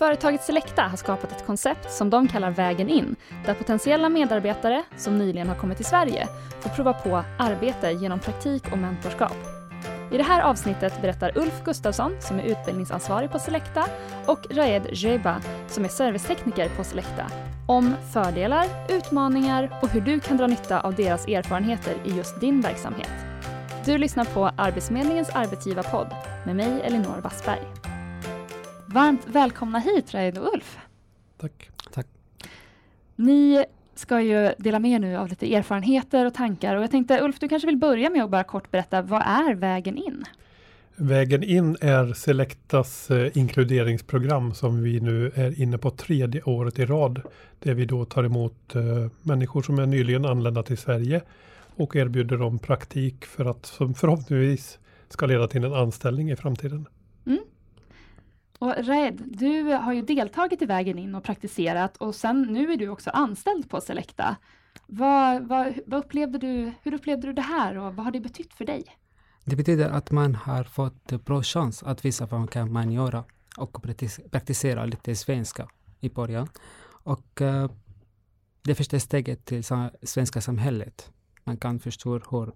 Företaget Selecta har skapat ett koncept som de kallar Vägen in, där potentiella medarbetare som nyligen har kommit till Sverige får prova på arbete genom praktik och mentorskap. I det här avsnittet berättar Ulf Gustafsson, som är utbildningsansvarig på Selecta, och Raed Jeba, som är servicetekniker på Selecta, om fördelar, utmaningar och hur du kan dra nytta av deras erfarenheter i just din verksamhet. Du lyssnar på Arbetsförmedlingens arbetsgivarpodd med mig, Elinor Wassberg. Varmt välkomna hit, Raed och Ulf. Tack. Tack. Ni ska ju dela med er nu av lite erfarenheter och tankar och jag tänkte Ulf, du kanske vill börja med att bara kort berätta, vad är Vägen in? Vägen in är Selectas eh, inkluderingsprogram som vi nu är inne på tredje året i rad. Där vi då tar emot eh, människor som är nyligen anlända till Sverige och erbjuder dem praktik för att som förhoppningsvis ska leda till en anställning i framtiden. Och Raed, du har ju deltagit i Vägen in och praktiserat och sen nu är du också anställd på Selecta. Vad, vad, vad upplevde du, hur upplevde du det här och vad har det betytt för dig? Det betyder att man har fått bra chans att visa vad man kan man göra och praktisera lite svenska i början. Och uh, det första steget till svenska samhället. Man kan förstå hur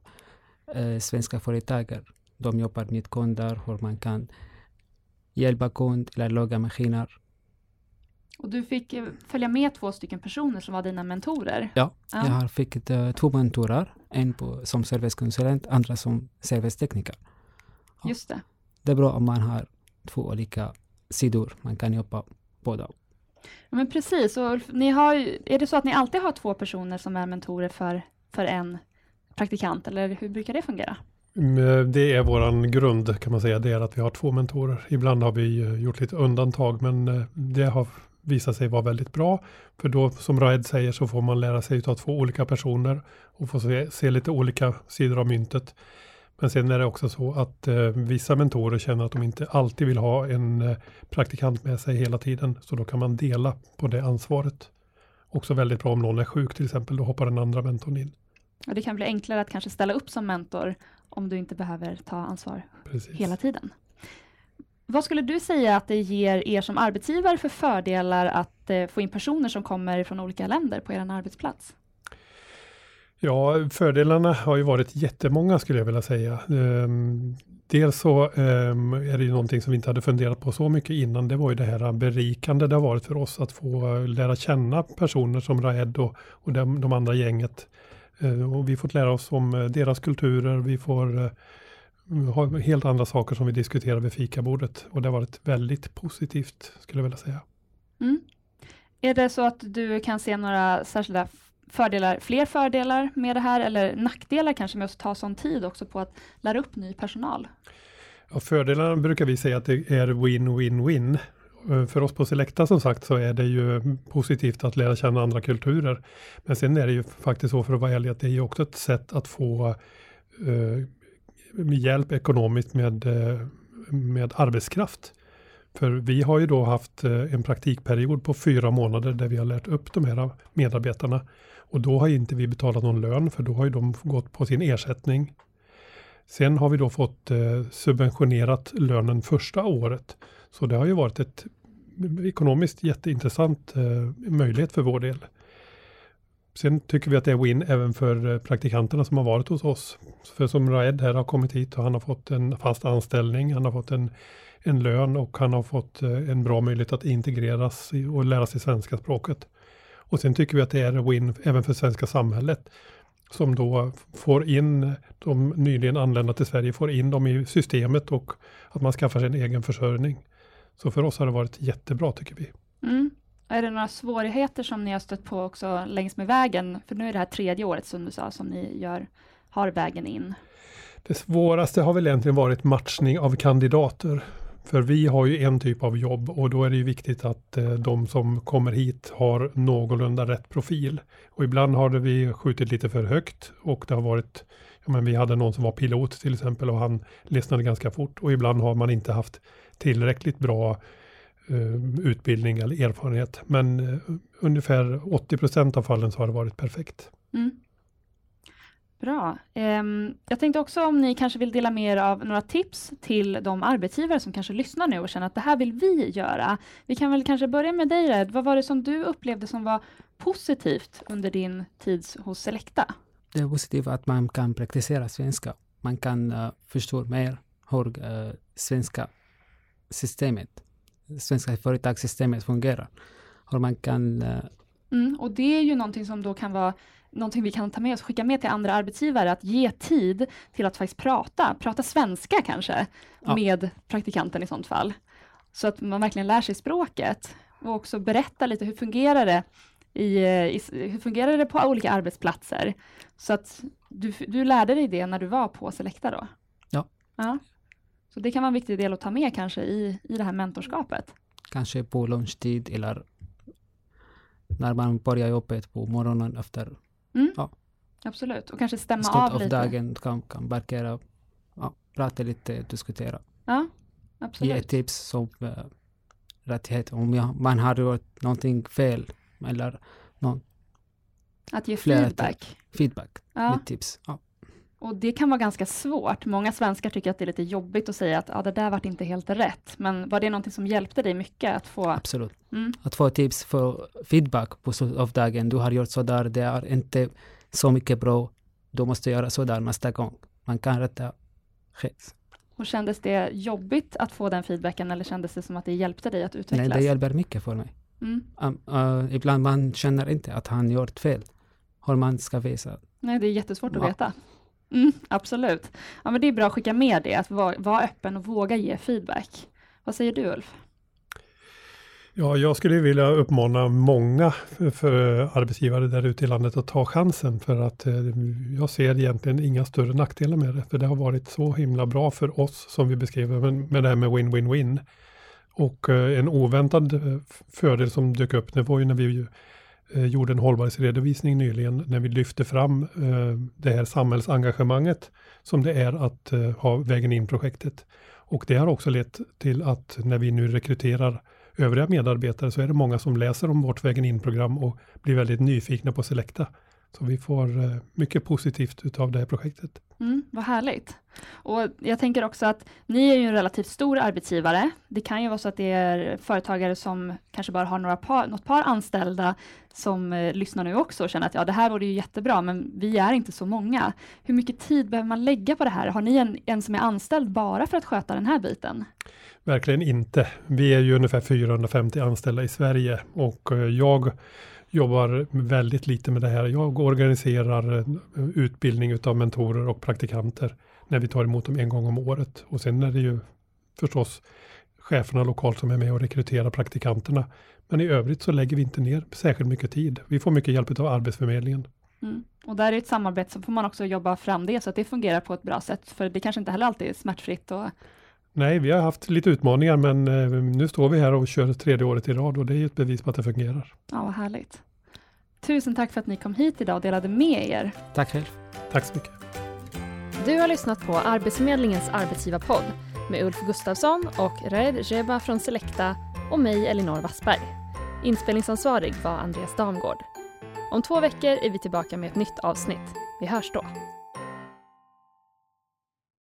uh, svenska företag de jobbar med kunder, hur man kan hjälpa kund eller laga maskiner. Och du fick eh, följa med två stycken personer som var dina mentorer? Ja, ja. jag har fick uh, två mentorer, en på, som servicekonsulent, andra som servicetekniker. Ja. Just det. Det är bra om man har två olika sidor, man kan jobba båda. Ja, men precis, och ni har, är det så att ni alltid har två personer som är mentorer för, för en praktikant, eller hur brukar det fungera? Eh, det är våran grund kan man säga, det är att vi har två mentorer. Ibland har vi eh, gjort lite undantag men eh, det har visat sig vara väldigt bra. För då som Raed säger så får man lära sig av två olika personer och få se, se lite olika sidor av myntet. Men sen är det också så att eh, vissa mentorer känner att de inte alltid vill ha en eh, praktikant med sig hela tiden. Så då kan man dela på det ansvaret. Också väldigt bra om någon är sjuk till exempel, då hoppar den andra mentorn in. Och det kan bli enklare att kanske ställa upp som mentor om du inte behöver ta ansvar Precis. hela tiden. Vad skulle du säga att det ger er som arbetsgivare för fördelar att eh, få in personer som kommer från olika länder på er arbetsplats? Ja, fördelarna har ju varit jättemånga skulle jag vilja säga. Um, dels så um, är det ju någonting som vi inte hade funderat på så mycket innan. Det var ju det här berikande det har varit för oss att få lära känna personer som Raed och, och de, de andra gänget. Uh, och vi fått lära oss om uh, deras kulturer. Vi får uh, har helt andra saker som vi diskuterar vid fikabordet och det har varit väldigt positivt skulle jag vilja säga. Mm. Är det så att du kan se några särskilda fördelar, fler fördelar med det här eller nackdelar kanske med att ta sån tid också på att lära upp ny personal? Ja, fördelarna brukar vi säga att det är win-win-win. Eh, för oss på Selecta som sagt så är det ju positivt att lära känna andra kulturer. Men sen är det ju faktiskt så för att vara ärlig att det är ju också ett sätt att få eh, hjälp ekonomiskt med, eh, med arbetskraft. För vi har ju då haft eh, en praktikperiod på fyra månader där vi har lärt upp de här medarbetarna. Och då har inte vi betalat någon lön för då har ju de gått på sin ersättning. Sen har vi då fått eh, subventionerat lönen första året. Så det har ju varit ett ekonomiskt jätteintressant eh, möjlighet för vår del. Sen tycker vi att det är win även för eh, praktikanterna som har varit hos oss. För som Raed här har kommit hit och han har fått en fast anställning, han har fått en, en lön och han har fått eh, en bra möjlighet att integreras och lära sig svenska språket. Och sen tycker vi att det är win även för svenska samhället som då får in de nyligen anlända till Sverige, får in dem i systemet och att man skaffar sig en egen försörjning. Så för oss har det varit jättebra tycker vi. Mm. Är det några svårigheter som ni har stött på också längs med vägen? För nu är det här tredje året som du sa som ni gör, har vägen in. Det svåraste har väl egentligen varit matchning av kandidater. För vi har ju en typ av jobb och då är det ju viktigt att eh, de som kommer hit har någorlunda rätt profil. Och ibland har vi skjutit lite för högt och det har varit, ja men vi hade någon som var pilot till exempel och han lyssnade ganska fort och ibland har man inte haft tillräckligt bra eh, utbildning eller erfarenhet. Men eh, ungefär 80 procent av fallen så har det varit perfekt. Mm. Bra. Ehm, jag tänkte också om ni kanske vill dela med er av några tips till de arbetsgivare som kanske lyssnar nu och känner att det här vill vi göra. Vi kan väl kanske börja med dig Red. Vad var det som du upplevde som var positivt under din tid hos Selecta? Det är positivt att man kan praktisera svenska. Man kan uh, förstå mer hur uh, svenska systemet, svenska företagssystemet fungerar. Hur man kan... Uh, mm, och det är ju någonting som då kan vara någonting vi kan ta med oss, skicka med till andra arbetsgivare, att ge tid till att faktiskt prata, prata svenska kanske, ja. med praktikanten i sånt fall. Så att man verkligen lär sig språket och också berätta lite, hur fungerar det i, i, hur fungerar det på olika arbetsplatser? Så att du, du lärde dig det när du var på Selecta då? Ja. ja. Så det kan vara en viktig del att ta med kanske i, i det här mentorskapet? Kanske på lunchtid eller när man börjar jobbet på morgonen efter Mm. Ja. Absolut, och kanske stämma av, av lite. dagen kan, kan parkera, ja, prata lite, diskutera. Ja, absolut. Ge tips som uh, rättighet. Om jag, man har gjort någonting fel eller någon, Att ge feedback. Feedback ja. med tips. Ja. Och det kan vara ganska svårt. Många svenskar tycker att det är lite jobbigt att säga att ah, det där vart inte helt rätt. Men var det någonting som hjälpte dig mycket att få? Absolut. Mm. Att få tips för feedback på av dagen. Du har gjort så där, det är inte så mycket bra. Du måste göra så där nästa gång. Man kan rätta skit. Och kändes det jobbigt att få den feedbacken eller kändes det som att det hjälpte dig att utvecklas? Nej, det hjälper mycket för mig. Mm. Um, uh, ibland man känner inte att han gjort fel. Hur man ska visa. Nej, det är jättesvårt ja. att veta. Mm, absolut. Ja, men det är bra att skicka med det, att vara, vara öppen och våga ge feedback. Vad säger du Ulf? Ja, jag skulle vilja uppmana många för, för arbetsgivare där ute i landet att ta chansen för att eh, jag ser egentligen inga större nackdelar med det. För det har varit så himla bra för oss som vi beskriver med, med det här med win-win-win. Och eh, en oväntad eh, fördel som dök upp, det var ju när vi Eh, gjorde en hållbarhetsredovisning nyligen när vi lyfte fram eh, det här samhällsengagemanget som det är att eh, ha vägen in-projektet. Och det har också lett till att när vi nu rekryterar övriga medarbetare så är det många som läser om vårt vägen in-program och blir väldigt nyfikna på Selecta. Så vi får mycket positivt utav det här projektet. Mm, vad härligt. Och jag tänker också att ni är ju en relativt stor arbetsgivare. Det kan ju vara så att det är företagare som kanske bara har några par, något par anställda som eh, lyssnar nu också och känner att ja, det här vore ju jättebra, men vi är inte så många. Hur mycket tid behöver man lägga på det här? Har ni en, en som är anställd bara för att sköta den här biten? Verkligen inte. Vi är ju ungefär 450 anställda i Sverige och eh, jag jobbar väldigt lite med det här. Jag organiserar eh, utbildning av mentorer och praktikanter när vi tar emot dem en gång om året. Och sen är det ju förstås cheferna lokalt som är med och rekryterar praktikanterna. Men i övrigt så lägger vi inte ner särskilt mycket tid. Vi får mycket hjälp av Arbetsförmedlingen. Mm. Och där är ett samarbete så får man också jobba fram det så att det fungerar på ett bra sätt. För det kanske inte heller alltid är smärtfritt. Och... Nej, vi har haft lite utmaningar men eh, nu står vi här och kör tredje året i rad och det är ett bevis på att det fungerar. Ja, vad härligt. Tusen tack för att ni kom hit idag och delade med er. Tack själv. Tack så mycket. Du har lyssnat på Arbetsförmedlingens arbetsgivarpodd med Ulf Gustafsson och Raed Jeba från Selecta och mig Elinor Wassberg. Inspelningsansvarig var Andreas Damgård. Om två veckor är vi tillbaka med ett nytt avsnitt. Vi hörs då.